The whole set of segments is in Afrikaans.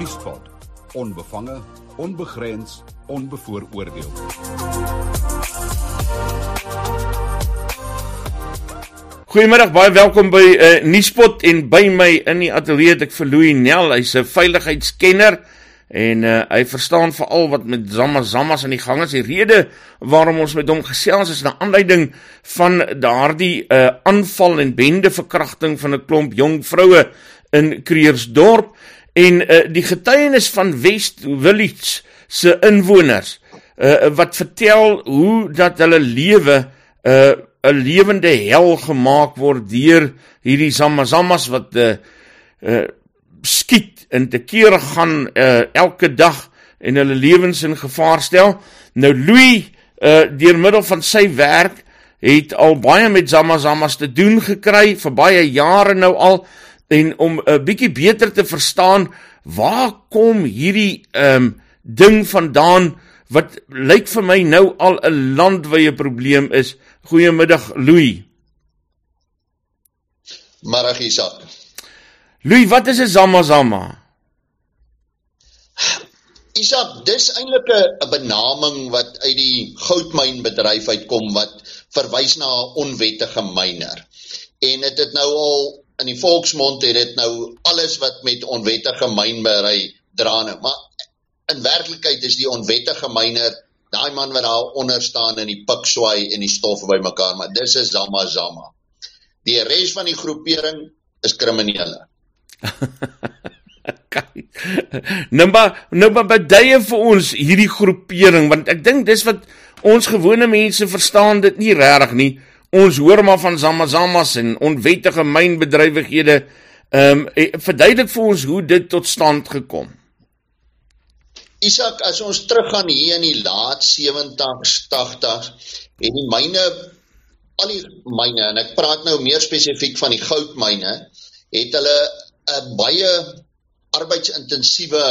Nuuspot. Onbevange, onbegrens, onbevooroordeel. Goeiemiddag, baie welkom by 'n uh, eh, Nuuspot en by my in die ateljee het ek vir Louis Nel, hy's 'n veiligheidskenner en uh, hy verstaan veral wat met Zama Zamas aan die gang is. Die rede waarom ons met hom gesels is 'n aanleiding van daardie uh, aanval en bende verkrachting van 'n klomp jong vroue in Kreersdorp en uh, die getuienis van West Village se inwoners uh, wat vertel hoe dat hulle lewe 'n uh, 'n lewende hel gemaak word deur hierdie Zamazamas wat uh, uh skiet en te kere gaan uh, elke dag en hulle lewens in gevaar stel. Nou Louis uh deur middel van sy werk het al baie met Zamazamas te doen gekry vir baie jare nou al en om 'n bietjie beter te verstaan waar kom hierdie um ding vandaan wat lyk vir my nou al 'n landwyse probleem is. Goeiemiddag Louis. Middag Isak. Louis, wat is 'n zamazama? Isak, dis eintlik 'n benaming wat uit die goudmynbedryf uitkom wat verwys na 'n onwettige myner. En dit het nou al in die volksmond het dit nou alles wat met onwettige mynbery draane, maar in werklikheid is die onwettige myner daai man wat daar onder staan in die pik swaai en die stof bymekaar, maar dis is Zama Zama. Die res van die groepering is kriminele. nou nou maar baie vir ons hierdie groepering want ek dink dis wat ons gewone mense verstaan dit nie regtig nie. Ons hoor maar van Zamazamas en onwettige mynbedrywighede. Ehm um, verduidelik vir ons hoe dit tot stand gekom. Isak, as ons teruggaan hier in die laat 70s, 80s, het die myne al die myne en ek praat nou meer spesifiek van die goudmyne, het hulle 'n baie arbeidsintensieve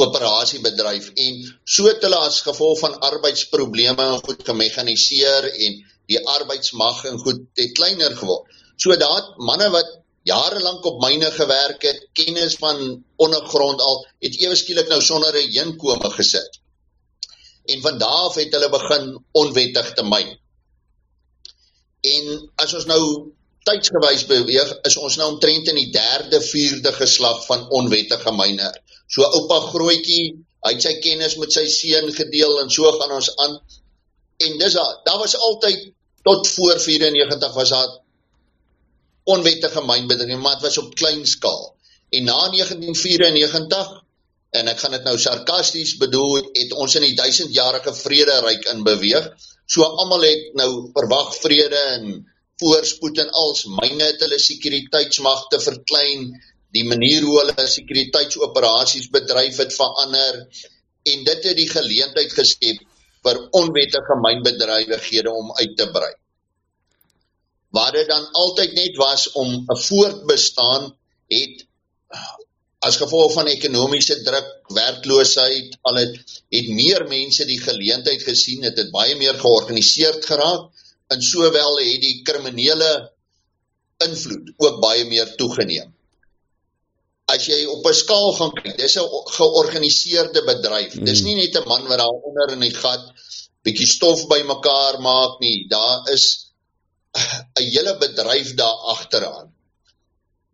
operasie bedryf en so het hulle as gevolg van arbeidsprobleme goed gemekaniseer en die arbeidsmag en goed het kleiner geword. So daad manne wat jarelank op myne gewerk het, kennis van ondergrond al, het ewe skielik nou sonder 'n heenkome gesit. En van daar af het hulle begin onwettig te myn. En as ons nou tydsgewys beweeg, is ons nou omtrent in die derde, vierde geslag van onwettige myner. So oupa Grootjie, hy het sy kennis met sy seun gedeel en so gaan ons aan. En dis daar was altyd tot voor 94 was daar onwettige mynbedryf, maar dit was op klein skaal. En na 1994 en ek gaan dit nou sarkasties bedoel, het ons in die duisendjarige vrederyk in beweeg. So almal het nou verwag vrede en voorspoed en als myne het hulle sekuriteitsmagte verklein, die manier hoe hulle sekuriteitsoperasies bedryf het verander en dit het die geleentheid geskep vir onwettige mynbedrywighede om uit te brei waar dit dan altyd net was om 'n voortbestaan het as gevolg van ekonomiese druk, werkloosheid, al het het meer mense die geleentheid gesien, het dit baie meer georganiseerd geraak en sowel het die kriminele invloed ook baie meer toegeneem. As jy op 'n skaal gaan kyk, dis 'n georganiseerde bedryf. Hmm. Dis nie net 'n man wat daar onder in die gat bietjie stof bymekaar maak nie. Daar is 'n hele bedryf daar agteraan.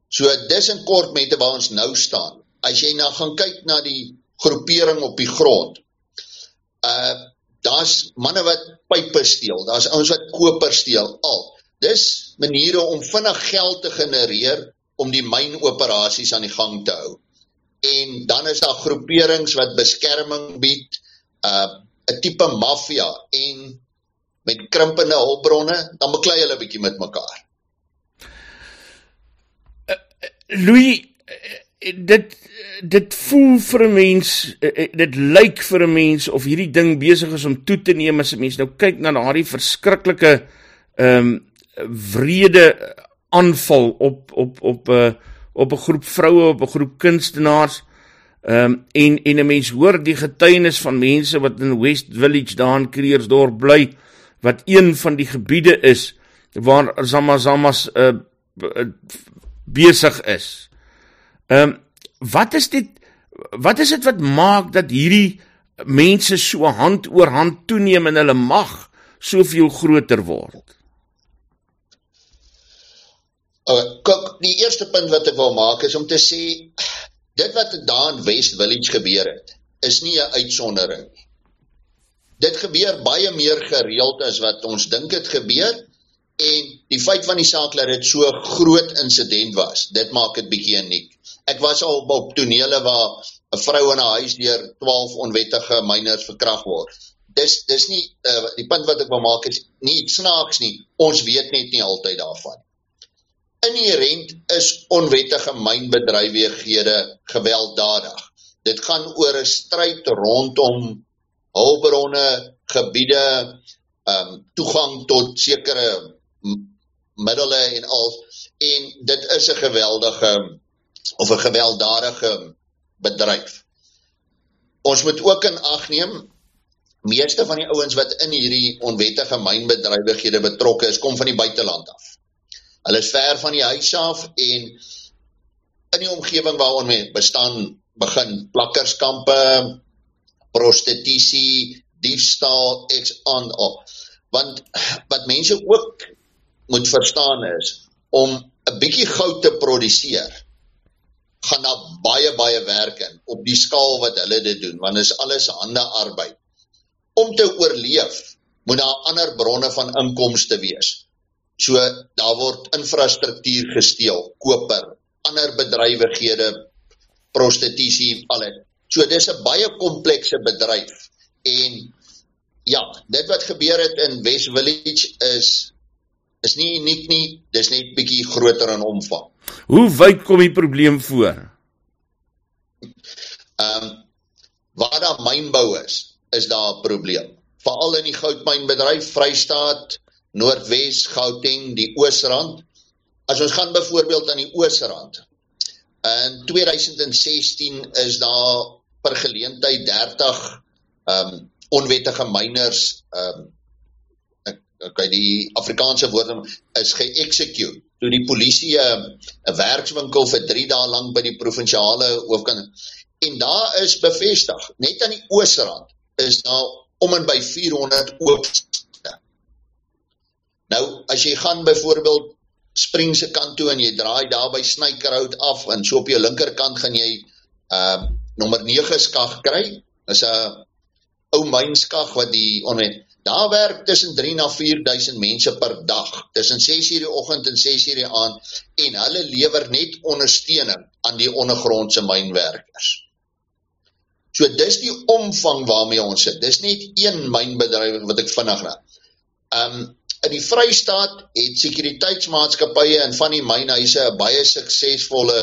So dis in kort met waar ons nou staan. As jy nou gaan kyk na die groepering op die grond. Uh daar's manne wat pype steel, daar's ouens wat koper steel al. Dis maniere om vinnig geld te genereer om die mynoperasies aan die gang te hou. En dan is daar groeperings wat beskerming bied, uh 'n tipe maffia en met krimpende hulpbronne, dan beklei hulle 'n bietjie met mekaar. Uh, Louis, uh, dit dit voel vir 'n mens, uh, dit lyk vir 'n mens of hierdie ding besig is om toe te neem as 'n mens nou kyk na daardie verskriklike ehm um, wrede aanval op op op 'n uh, op 'n groep vroue, op 'n groep kunstenaars. Ehm um, en en 'n mens hoor die getuienis van mense wat in West Village daar in Kreersdorp bly. Wat een van die gebiede is waar Zamazamas uh, uh besig is. Ehm um, wat is dit wat is dit wat maak dat hierdie mense so hand oor hand toeneem en hulle mag soveel groter word? Uh, kyk, die eerste punt wat ek wil maak is om te sê dit wat daar in West Village gebeur het, is nie 'n uitsondering nie. Dit gebeur baie meer gereeld as wat ons dink dit gebeur en die feit van die saak dat dit so groot insident was, dit maak dit bietjie uniek. Ek was al op tonele waar 'n vrou in 'n huis deur 12 onwettige myners verkrag word. Dis dis nie uh, die punt wat ek wil maak is nie snaaks nie. Ons weet net nie altyd daarvan inherent is onwettige mynbedrywighede gewelddadig. Dit gaan oor 'n stryd rondom hulpbronne, gebiede, ehm um, toegang tot sekere middele en al en dit is 'n geweldige of 'n gewelddadige bedryf. Ons moet ook in ag neem meeste van die ouens wat in hierdie onwettige mynbedrywighede betrokke is, kom van die buiteland af. Hulle is ver van die huis af en in die omgewing waarin men bestaan begin plakkerskampe, prostitusie, diefstal, eks aan op. Want wat mense ook moet verstaan is om 'n bietjie goud te produseer gaan daar baie baie werk in op die skaal wat hulle dit doen want is alles hande arbeid. Om te oorleef moet daar ander bronne van inkomste wees. So daar word infrastruktuur gesteel, koper, ander bedrywighede, prostitusie, alles. So dis 'n baie komplekse bedryf en ja, dit wat gebeur het in West Village is is nie uniek nie, dis net bietjie groter in omvang. Hoe wyd kom die probleem voor? Ehm um, waar daar mynbou is, is daar 'n probleem. Veral in die goudmynbedryf Vrystaat, Noordwes, Gauteng, die Oosrand. As ons gaan byvoorbeeld aan die Oosrand. In 2016 is daar per geleentheid 30 ehm um, onwettige myners ehm um, ek okay die Afrikaanse woord is geexecute. Toe die polisie 'n uh, werkswinkel vir 3 dae lank by die provinsiale hoofkant en daar is bevestig net aan die Oosrand is daar om en by 400 oop as jy gaan byvoorbeeld Spring se kant toe en jy draai daar by Snykerhout af en so op jou linkerkant gaan jy uh nommer 9 skag kry. Dis 'n ou mynskag wat die onwen daar werk tussen 3 na 4000 mense per dag tussen 6:00 die oggend en 6:00 die aand en hulle lewer net ondersteuning aan die ondergrondse mynwerkers. So dis die omvang waarmee ons sit. Dis net een mynbedryf wat ek vinnig raak. Um in die Vrystaat het sekuriteitsmaatskappye en van die mynhuise 'n baie suksesvolle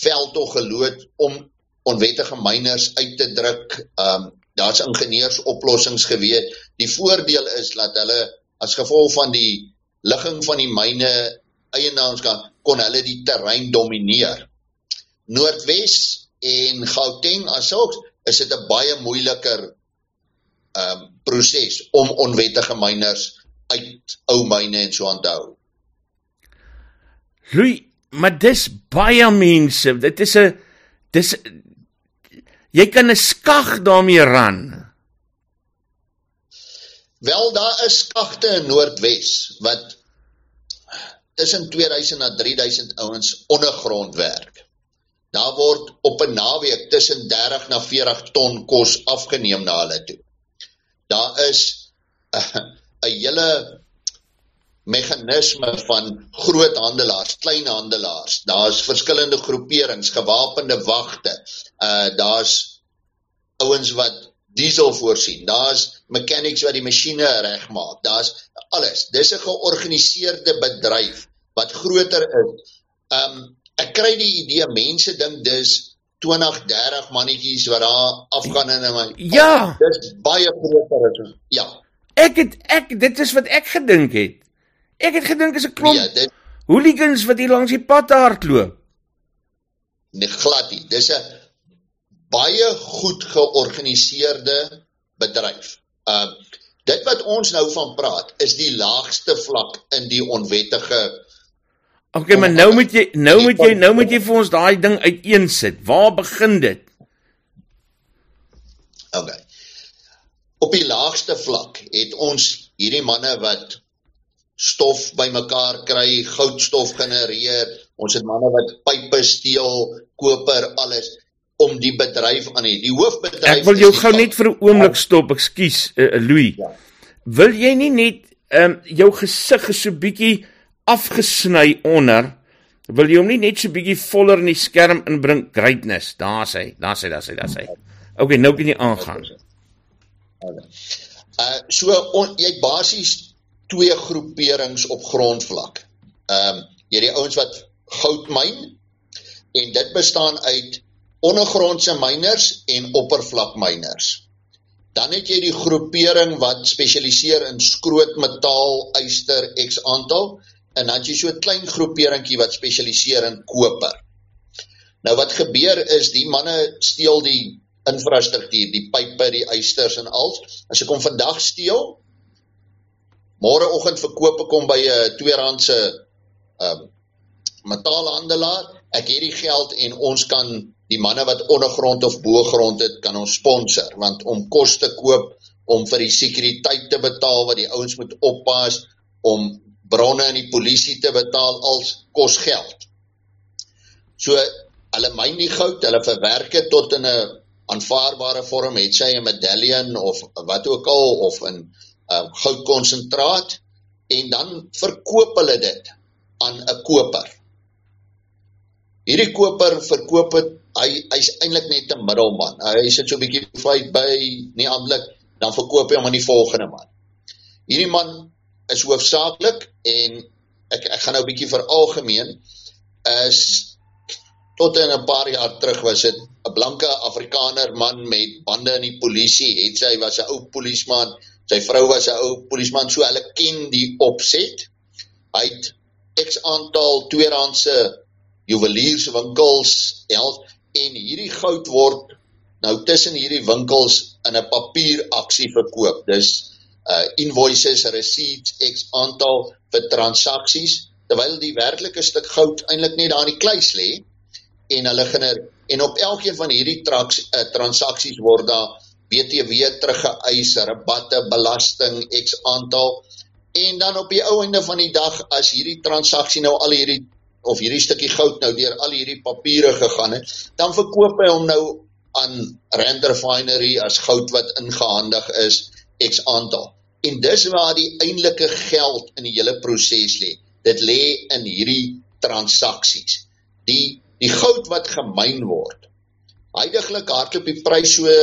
veldtog geloop om onwettige myners uit te druk. Um daar's ingenieursoplossings gewees. Die voordeel is dat hulle as gevolg van die ligging van die myne eienaars kan kon hulle die terrein domineer. Noordwes en Gauteng asook is dit 'n baie moeiliker um proses om onwettige myners uit ou myne en so aan te hou. Lui, maar dis baie mense. Dit is 'n dis jy kan 'n skag daarmee ran. Wel daar is skagte in Noordwes wat tussen 2000 na 3000 ouens ondergrond werk. Daar word op 'n naweek tussen 30 na 40 ton kos afgeneem na hulle toe. Daar is 'n hele meganisme van groot handelaars, klein handelaars. Daar's verskillende groeperings, gewapende wagte. Uh daar's ouens wat diesel voorsien. Daar's mechanics wat die masjiene regmaak. Daar's alles. Dis 'n georganiseerde bedryf wat groter is. Um ek kry die idee mense dink dis 20, 30 mannetjies wat daar afgaan in 'n Ja, dis baie groter. Ja, Ek het ek dit is wat ek gedink het. Ek het gedink is 'n klomp ja, dit, hooligans wat hier langs die pad hardloop. Nee, glad nie. Dis 'n baie goed georganiseerde bedryf. Uh dit wat ons nou van praat is die laagste vlak in die onwettige Okay, maar nou moet jy nou moet jy nou moet jy vir ons daai ding uiteensit. Waar begin dit? Okay. Op die laagste vlak het ons hierdie manne wat stof bymekaar kry, goudstof genereer. Ons het manne wat pype steel, koper, alles om die bedryf aan die die hoofbedryf Ek wil jou gou net vir 'n oomblik stop, ekskuus, uh, Louis. Ja. Wil jy nie net ehm um, jou gesig is so bietjie afgesny onder wil jy hom nie net so bietjie voller in die skerm inbring greatness daar sê daar sê daar sê daar sê okay nou kan jy aangaan uh so on, jy het basies twee groeperings op grondvlak. Ehm um, jy het die ouens wat goud myn en dit bestaan uit ondergrondse myners en oppervlak myners dan het jy die groepering wat spesialiseer in skrootmetaal yster x aantal en dan jy so 'n klein groeperingkie wat spesialiseer in koper. Nou wat gebeur is die manne steel die infrastruktuur, die pype, die eisters en al. As ek hom vandag steel, môreoggend verkoop ek hom by 'n R2 se ehm metaalhandelaar. Ek het die geld en ons kan die manne wat ondergrond of bo-grond het, kan ons sponsor want om kos te koop, om vir die sekuriteit te betaal wat die ouens moet oppas, om bronne en die polisie te betaal als kos geld. So hulle myn die goud, hulle verwerk dit tot in 'n aanvaarbare vorm, het sy 'n medallion of wat ook al of 'n uh, goudkonsentraat en dan verkoop hulle dit aan 'n koper. Hierdie koper verkoop dit hy hy's eintlik net 'n middelman. Hy sit so 'n bietjie vyf by nie amptelik dan verkoop hy hom aan die volgende man. Hierdie man is hoofsaaklik en ek ek gaan nou 'n bietjie veralgemeen is tot in 'n paar jaar terug was dit 'n blanke Afrikaner man met bande in die polisie het sy was 'n ou polisieman sy vrou was 'n ou polisieman so hulle ken die opset hy het x aantal tweedehandse juwelierswinkels help en hierdie goud word nou tussen hierdie winkels in 'n papieraksie verkoop. Dis uh invoices, receipts, X aantal vir transaksies terwyl die werklike stuk goud eintlik net daar in die kluis lê en hulle gener en op elkeen van hierdie traks uh, transaksies word daar BTW teruggeëis, rabatte, belasting, X aantal en dan op die ou einde van die dag as hierdie transaksie nou al hierdie of hierdie stukkie goud nou deur al hierdie papiere gegaan het, dan verkoop hy hom nou aan Rand Refinery as goud wat ingehandig is X aantal. En dis waar die eintlike geld in die hele proses lê. Dit lê in hierdie transaksies. Die die goud wat gemyn word. Heidiglik hardloop die prys so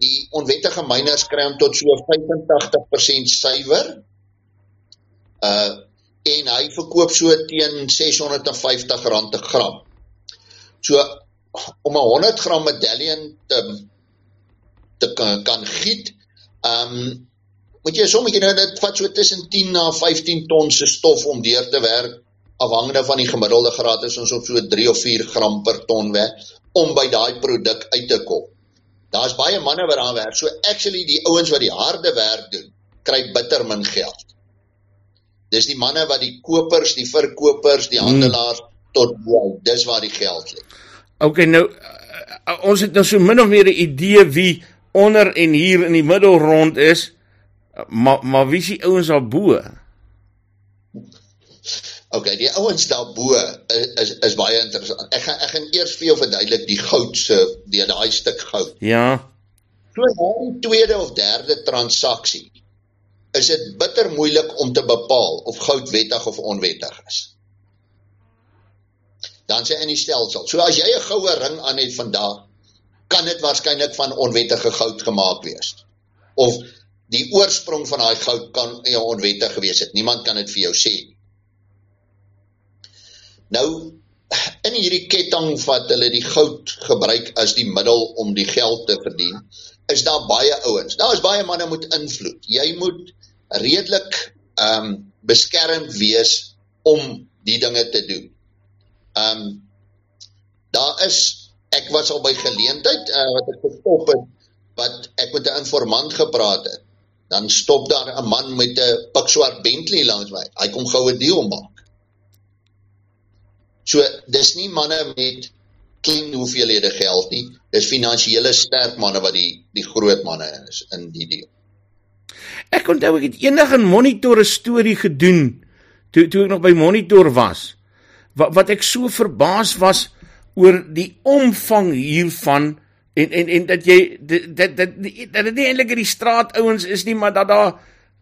die onwettige myners kry hom tot so 85% suiwer. Uh en hy verkoop so teen R650 'n gram. So om 'n 100 gram medallion te te kan, kan giet, ehm um, moet jy sommige nou dit vat so tussen 10 na 15 ton se stof om deur te werk afhangende van die gemiddelde graad is ons op so 3 of 4 gram per ton werk om by daai produk uit te kom. Daar's baie manne wat daar werk. So actually die ouens wat die harde werk doen, kry bitter min geld. Dis die manne wat die kopers, die verkopers, die hmm. handelaars hmm. tot bo, dis waar die geld lê. Okay, nou uh, ons het nou so min of meer 'n idee wie onder en hier in die middel rond is. Maar maar wie is die ouens daar bo? OK, die ouens daar bo is, is is baie interessant. Ek gaan ek gaan eers vir jou verduidelik die goud se die daai stuk goud. Ja. So na die tweede of derde transaksie is dit bitter moeilik om te bepaal of goud wettig of onwettig is. Dan sê in die stelsel. So as jy 'n goue ring aan het vandag, kan dit waarskynlik van onwettige goud gemaak wees. Of die oorsprong van daai goud kan ja onwettig gewees het. Niemand kan dit vir jou sê. Nou in hierdie ketting wat hulle die goud gebruik as die middel om die geld te verdien, is daar baie ouens. Daar is baie manne met invloed. Jy moet redelik ehm um, beskermd wees om die dinge te doen. Ehm um, daar is ek was al by geleentheid uh, wat ek gestop het wat ek met 'n informant gepraat het dan stop daar 'n man met 'n pikswart Bentley langs my. Hy kom goue deal maak. So dis nie manne met klein hoeveelhede geld nie. Dis finansiële sterk manne wat die die groot manne is in die deel. Ek onthou ek het eendag 'n monitor 'n storie gedoen toe toe ek nog by monitor was. Wat wat ek so verbaas was oor die omvang hiervan en en en dat jy dit dat dat dit nie eintlik in die straat ouens is nie maar dat daar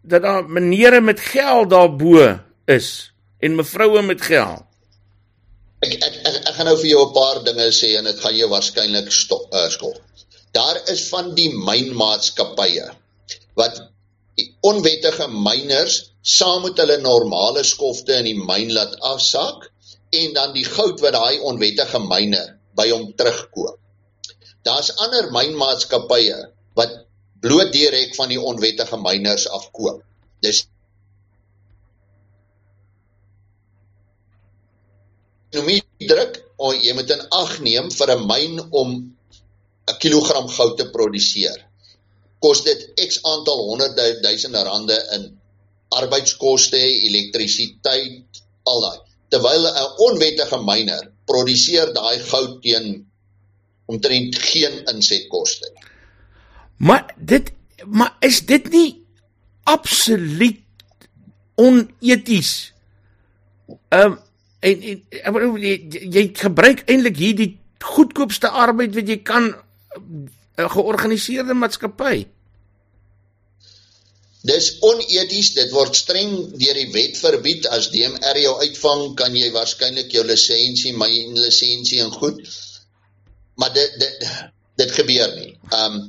dat daar menere met geld daarbo is en mevroue met geld. Ek ek ek, ek gaan nou vir jou 'n paar dinge sê en dit gaan jou waarskynlik stop uh, skok. Daar is van die mynmaatskappye wat onwettige myners saam met hulle normale skofte in die myn laat afsak en dan die goud wat daai onwettige myner by hom terugkoop. Daar's ander mynmaatskappye wat bloot direk van die onwettige myners afkoop. Dis ekonomie druk of jy moet in ag neem vir 'n myn om 'n kilogram goud te produseer. Kos dit X aantal honderde duisende rande in arbeidskoste, elektrisiteit, al daai. Terwyl 'n onwettige myner produseer daai goud teen omtrent geen insetkoste nie. Maar dit maar is dit nie absoluut oneties? Ehm um, en, en ek bedoel jy, jy gebruik eintlik hierdie goedkoopste arbeid wat jy kan 'n eh, georganiseerde maatskappy. Dis oneties, dit word streng deur die wet verbied as DMR jou uitvang, kan jy waarskynlik jou lisensie, my lisensie en goed. Maar dit dit dit gebeur nie. Um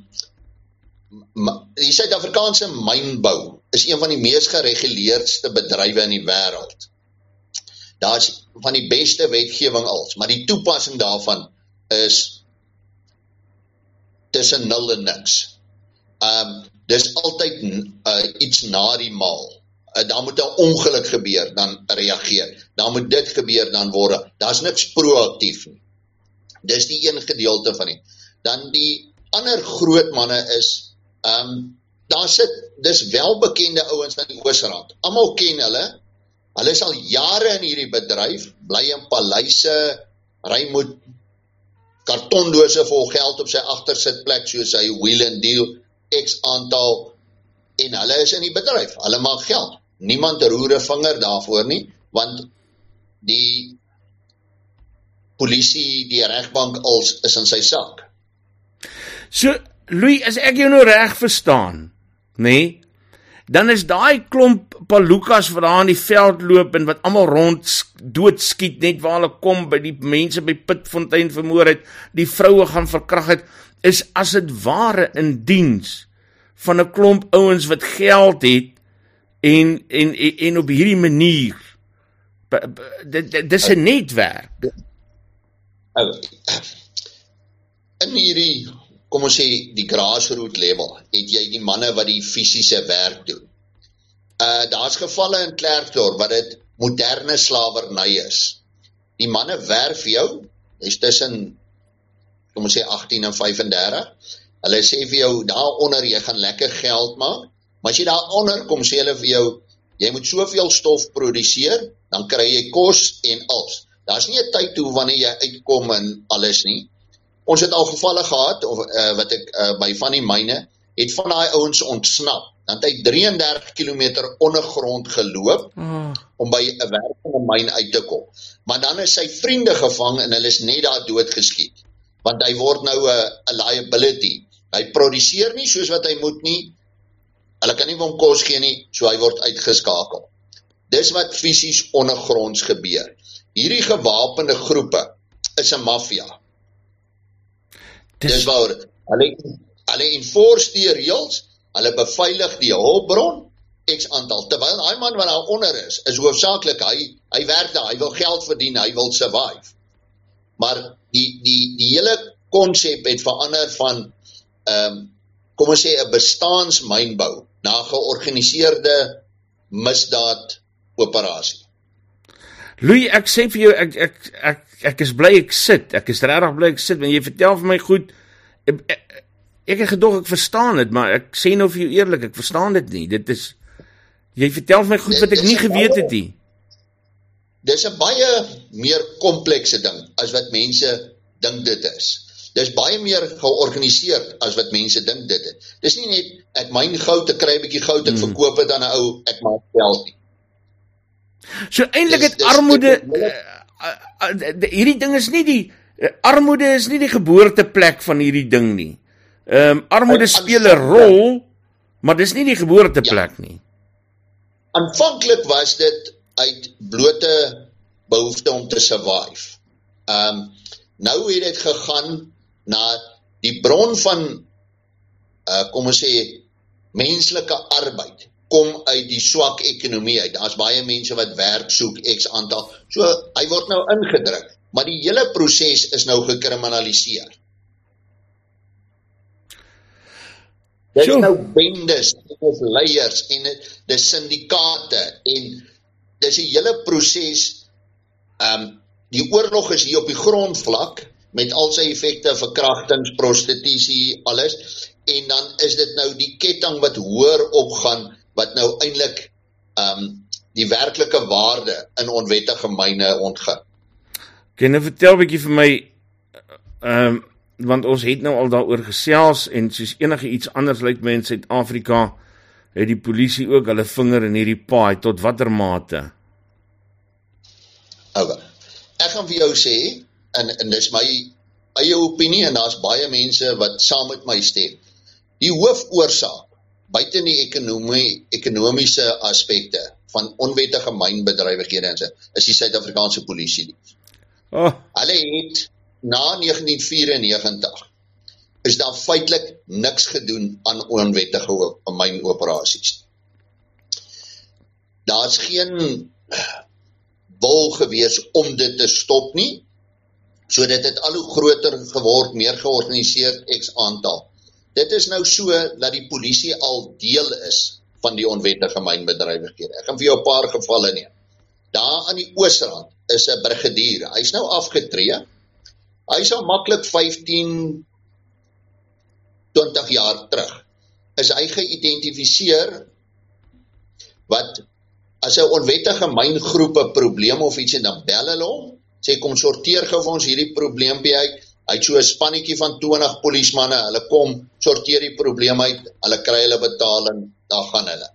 die Suid-Afrikaanse mynbou is een van die mees gereguleerdste bedrywe in die wêreld. Daar's van die beste wetgewing als, maar die toepassing daarvan is tussen nul en niks. Um dis altyd uh, iets na die maal. Uh, daar moet 'n ongeluk gebeur dan reageer. Dan moet dit gebeur dan word. Daar's niks proaktief nie. Dis die een gedeelte van die. Dan die ander groot manne is um daar sit dis welbekende ouens aan die Oosrand. Almal ken hulle. Hulle is al jare in hierdie bedryf, bly in paleise, ry met kartondose vol geld op sy agtersitplek soos hy wheel and deal X aantal en hulle is in die bedryf. Hulle maak geld. Niemand roer 'n vinger daarvoor nie, want die polisie, die regbank als is in sy sak. So, Louis, as ek jou nou reg verstaan, nê? Nee, dan is daai klomp palukas wat daar in die veld loop en wat almal rond doodskiet net waar hulle kom by die mense by Pitfontein vermoor het, die vroue gaan verkrag het, is as dit ware in diens van 'n klomp ouens wat geld het en en en, en op hierdie manier dit dis 'n netwerk. In hierdie kom ons sê die grassroot level, het jy die manne wat die fisiese werk doen. Uh daar's gevalle in Klerksdorp wat dit moderne slawerny is. Die manne werf jou, is tussen kom ons sê 18 en 35. Hulle sê vir jou daaronder jy gaan lekker geld maak, maar as jy daaronder kom sê hulle vir jou jy moet soveel stof produseer, dan kry jy kos en als. Daar's nie 'n tyd toe wanneer jy uitkom en alles nie. Ons het al gevalle gehad of uh, wat ek uh, by van die myne het van daai ouens ontsnap. Dan het hy 33 km ondergrond geloop mm. om by 'n werkende myn uit te kom. Maar dan is sy vriende gevang en hulle is net daar doodgeskiet. Want hy word nou 'n liability. Hy produseer nie soos wat hy moet nie. Hulle kan nie hom kos gee nie, so hy word uitgeskakel. Dis wat fisies ondergronds gebeur. Hierdie gewapende groepe is 'n maffia. Dis, Dis waar hulle hulle enforce die reëls, hulle beveilig die hulpbron X aantal terwyl daai man wat daar onder is, is hoofsaaklik hy hy werk daar, hy wil geld verdien, hy wil survive. Maar die die die hele konsep het verander van ehm um, kom ons sê 'n bestaansmynbou na georganiseerde misdaad operasie. Louis, ek sê vir jou ek ek ek ek is bly ek sit. Ek is regtig bly ek sit want jy vertel vir my goed. Ek, ek, ek het gedog ek verstaan dit, maar ek sê nou vir jou eerlik, ek verstaan dit nie. Dit is jy vertel vir my goed wat ek nie geweet het nie. dis 'n baie meer komplekse ding as wat mense dink dit is. Dis baie meer georganiseer as wat mense dink dit is. Dis nie net ek myn goud, ek kry 'n bietjie goud, ek hmm. verkoop dit aan 'n ou, ek maak geld nie. So eintlik het armoede uh, uh, uh, hierdie ding is nie die uh, armoede is nie die geboorteplek van hierdie ding nie. Ehm um, armoede speel 'n rol, maar dis nie die geboorteplek ja. nie. Aanvanklik was dit uit blote behoefte om te survive. Ehm um, nou het dit gegaan na die bron van uh kom ons sê menslike arbeid kom uit die swak ekonomie uit. Daar's baie mense wat werk soek, X aantal. So hy word nou ingedruk, maar die hele proses is nou gekriminaliseer. Dit is nou bendes, dit is leiers en dis syndikaate en dis 'n hele proses. Ehm um, die oorlog is hier op die grondvlak met al sy effekte verkrachtings, prostitusie, alles en dan is dit nou die ketting wat hoër opgaan wat nou eintlik ehm um, die werklike waarde in onwettige myne ontgin. Kan jy vertel 'n bietjie vir my ehm um, want ons het nou al daaroor gesels en soos enige iets anders lyk my in Suid-Afrika het die polisie ook hulle vinger in hierdie paai tot watter mate? Okay. Ek gaan vir jou sê en en dis my eie opinie en daar's baie mense wat saam met my stem. Die hoofoorsaak buite die ekonomie ekonomiese aspekte van onwettige mynbedrywighede en so is die Suid-Afrikaanse polisie. Oh. Hulle het na 1994 is daar feitelik niks gedoen aan onwettige mynoperasies. Daar's geen wil gewees om dit te stop nie. So dit het al hoe groter geword, meer georganiseer X aantal. Dit is nou so dat die polisie al deel is van die onwettige mynbedrywighede. Ek gaan vir jou 'n paar gevalle neem. Daar aan die Oosrand is 'n brigadier. Hy's nou afgetree. Hy sou maklik 15 20 jaar terug is hy geïdentifiseer wat as 'n onwettige myngroep 'n probleem of iets en dan bel hulle hom, sê kom sorteer gou vir ons hierdie probleempie uit. Hy het so 'n spannetjie van 20 polismanne, hulle kom, sorteer die probleem uit, hulle kry hulle betaling, dan gaan hulle.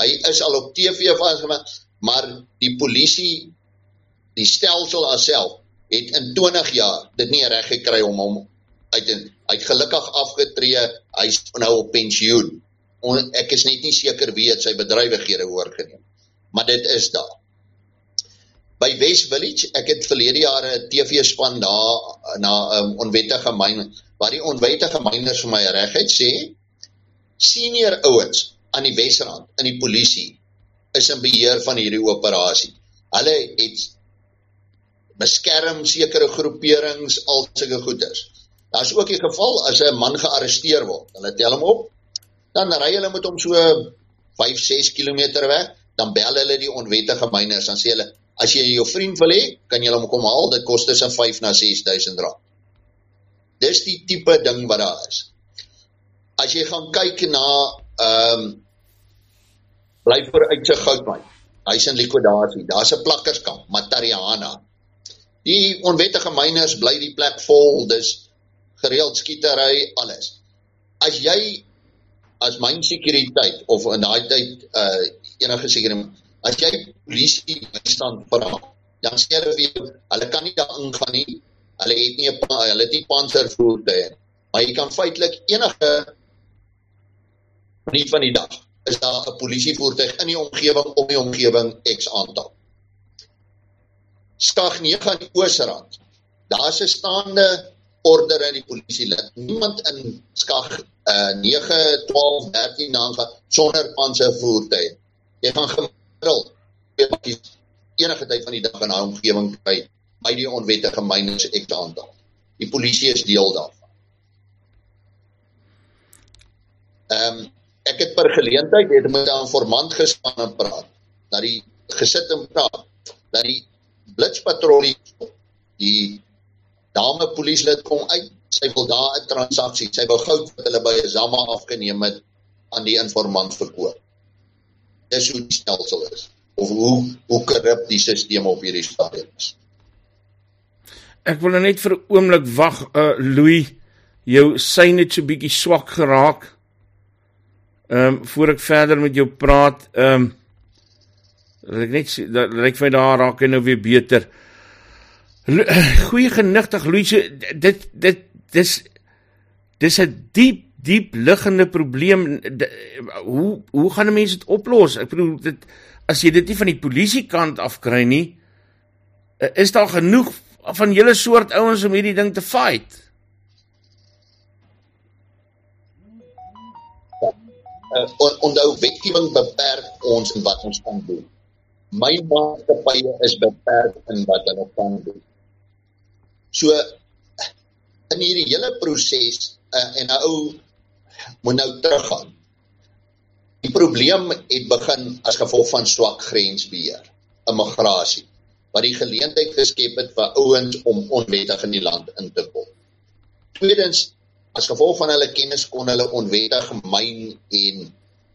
Hy is al op TV vasgemaak, maar die polisie die stelsel alself het in 20 jaar dit nie reg gekry om hom uit en hy't gelukkig afgetree, hy's nou op pensioen. Ek is net nie seker wie het sy bedrywighede oorgeneem maar dit is daar. By West Village, ek het verlede jare 'n TV-span daar na 'n um, onwettige myn waar die onwettige myners vir my regheid sê senior ouens aan die Wesrand in die polisie is in beheer van hierdie operasie. Hulle het beskerm sekere groeperings al sulke goeders. Daar's ook die geval as 'n man gearresteer word. Hulle tel hom op, dan ry hulle met hom so 5-6 km weg dan bel hulle die onwettige myners dan sê hulle as jy jou vriend wil hê kan jy hom kom haal. Dit kos tussen 5 na 6000 rand. Dis die tipe ding wat daar is. As jy gaan kyk na ehm um, bly vir uit sy goudmyn. Hy's in likwidasie daar's 'n plakkerskamp Matariana die onwettige myners bly die plek vol. Dis gereeld skietery alles. As jy as myn sekuriteit of in daai tyd uh enige sekerheid as jy polisie bystand vra dan sê hulle vir jou hulle kan nie daar ingaan nie. Hulle het nie 'n hulle het nie panservoertuie maar jy kan feitelik enige nie van die dag is daar 'n polisievoertuig in die omgewing om die omgewing X aantal skag 9 aan die oosrand. Daar's 'n staande order in die polisie lid niemand in skag uh 9 12 13 dan gaan sonder panservoertuie jy gaan gemiddeld enige tyd van die dag in 'n omgewing kry by die onwettige myners ek aantal. Die polisie is deel daarvan. Ehm um, ek het per geleentheid het met 'n informant gespan en praat. Dat die gesit en praat dat die blitspatrollie die dame polisielid kom uit. Sy wil daar 'n transaksie. Sy wou goud wat hulle by Zama afgeneem het aan die informant verkoop dis hoe die stelsel is. of hoe hoe korrup die stelsel op hierdie stadium is. Ek wil nou net vir 'n oomblik wag, uh Louis, jou syne het so bietjie swak geraak. Ehm um, voor ek verder met jou praat, ehm um, ek net dat ek vir daar raak en nou weer beter. Goeie genigtig Louis, dit dit dis dis 'n diep diep liggende probleem. Hoe hoe gaan mense dit oplos? Ek bedoel dit as jy dit nie van die polisie kant af kry nie, eh, is daar genoeg van julle soort ouens om hierdie ding te fight. Uh, onthou wetgewing beperk ons in wat ons kan doen. My maatskappye is beperk in wat hulle kan doen. So in hierdie hele proses uh, en 'n ou moet nou teruggaan. Die probleem het begin as gevolg van swak grensbeheer, immigrasie wat die geleentheid geskep het vir ouens om onwettig in die land in te kom. Tweedens, as gevolg van hulle kennis kon hulle onwettig myn en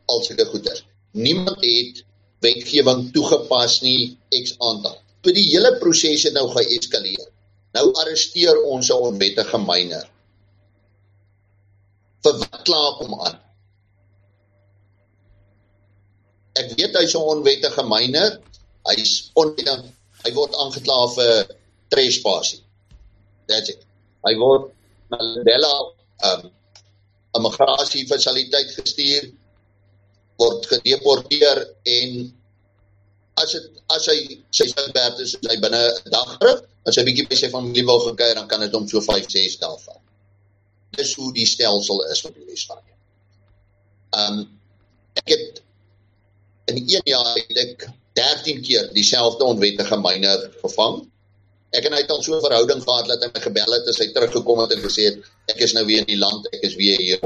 al sulke goeder. Niemand het wetgewing toegepas nie ex ante. Toe die hele proses het nou geeskaleer. Nou arresteer ons 'n onwettige myner. Vir wat klaar hom aan? Ek weet hy's 'n onwettige myner. Hy's onwettig hy word aangekla vir trespassing. That's it. Hy word na Mandela um 'n migrasie fasiliteit gestuur word gedeporteer en as dit as hy sy sindbert is hy binne 'n dag terug as hy bietjie by sy familie wil gaan kuier dan kan dit hom so 5 6 dae vat. Dis hoe die stelsel is op hierdie stadium. Um ek het in 1 jaar het ek 13 keer dieselfde onwettige myner gevang. Ek en hy het al so 'n verhouding gehad dat hy my gebel het as hy teruggekom het en gesê het ek is nou weer in die land, ek is weer hier.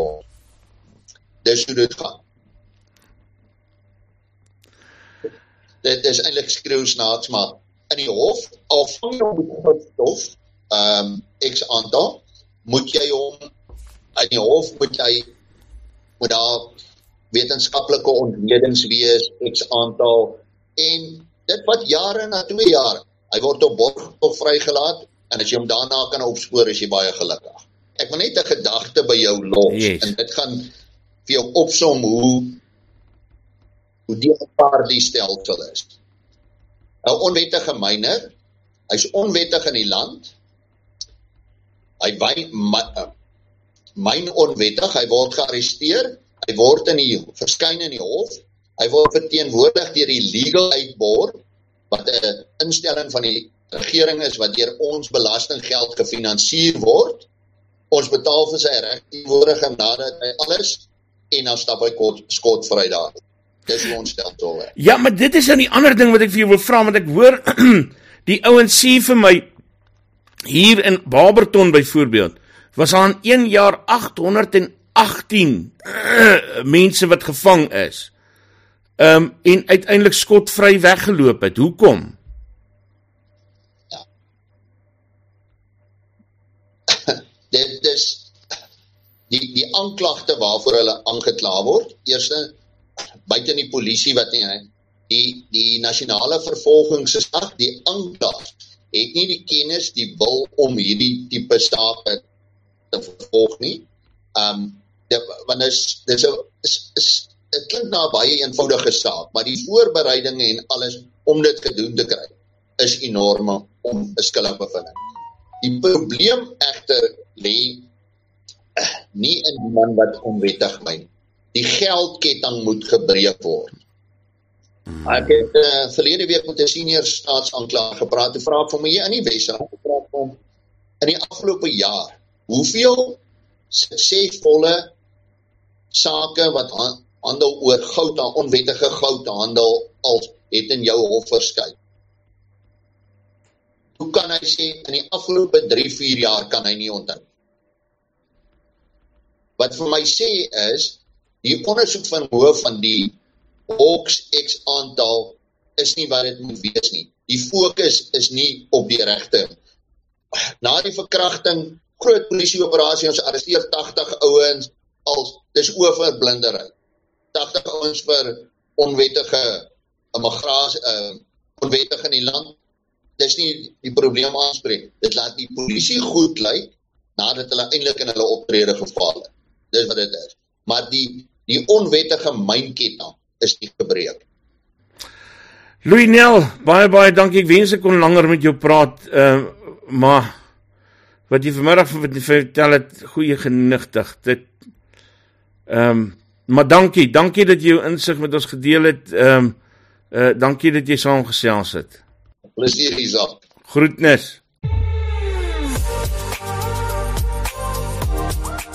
Dis hoe dit gaan. Dit is eintlik skreeu snaaks maar in die hof al vang jy hom stof, ehm um, X aantal, moet jy hom in die hof moet jy moet daar wetenskaplike ontledings wees, X aantal en dit wat jare na 2 jaar, hy word op borgtog vrygelaat en as jy hom daarna kan opspoor is jy baie gelukkig. Ek wil net 'n gedagte by jou los yes. en dit gaan vir jou opsom hoe hoe die paar die stelsel is. 'n Onwettige myner, hy's onwettig in die land. Hy wy myn onwettig, hy word gearresteer, hy word in die verskyn in die hof Hy word verteenwoordig deur die Legal Aid Board wat 'n instelling van die regering is wat deur ons belastinggeld gefinansier word. Ons betaal vir sy regteenwoordige nadat hy alles en dan stap hy kort skotvry daar. Dis ons stelsel. Ja, maar dit is 'n nou ander ding wat ek vir jou wil vra want ek hoor die ouens sê vir my hier in Barberton byvoorbeeld was aan 1 jaar 818 mense wat gevang is. Ehm um, en uiteindelik skotvry weggeloop het. Hoekom? Dit is die die aanklagte waarvoor hulle aangekla word. Eerste buite in die polisie wat nie die die nasionale vervolgingsgesag, die aanklag het nie die kennis, die wil om hierdie tipe sake te vervolg nie. Ehm um, want is dis is is dit klink na 'n baie eenvoudige saak, maar die voorbereidinge en alles om dit gedoen te kry is enorm om 'n skuldige bevinding. Die probleem egter lê eh, nie in die man wat onwettig myn. Die geldketting moet gebreek word. Hmm. Ek het uh, verlede week met 'n senior staatsaanklaer gepraat en vra vir my hier in die Wesrand gepraat om in die afgelope jaar hoeveel suksesvolle sake wat handel oor goud onwettige goudhandel al het in jou hof verskyn. Hoe kan hy sê in die afgelope 3, 4 jaar kan hy nie onthou? Wat vir my sê is die ondersoek van hoe van die Hawks X aantal is nie wat dit moet wees nie. Die fokus is nie op die regte. Na die verkrachting, groot polisieoperasie, ons arresteer 80 ouens, al dis oorverblinderheid. 80 ouens vir onwettige migrasie uh onwettig in die land. Dis nie die probleem aanspreek. Dit laat die polisie goed lyk nadat hulle eintlik in hulle optrede gefaal het. Dis wat dit is. Maar die die onwettige mynketting is nie gebreek. Louis Nel, baie baie dankie. Ek wens ek kon langer met jou praat. Ehm uh, maar wat jy vanmiddag vertel het goeie genigtig. Dit ehm um, maar dankie, dankie dat jy jou insig met ons gedeel het. Ehm um, uh dankie dat jy saamgesels het. Plezier Isak. Groetnis.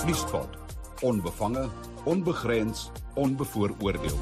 Nuuspot. Onbevange, onbegrens, onbevooroordeel.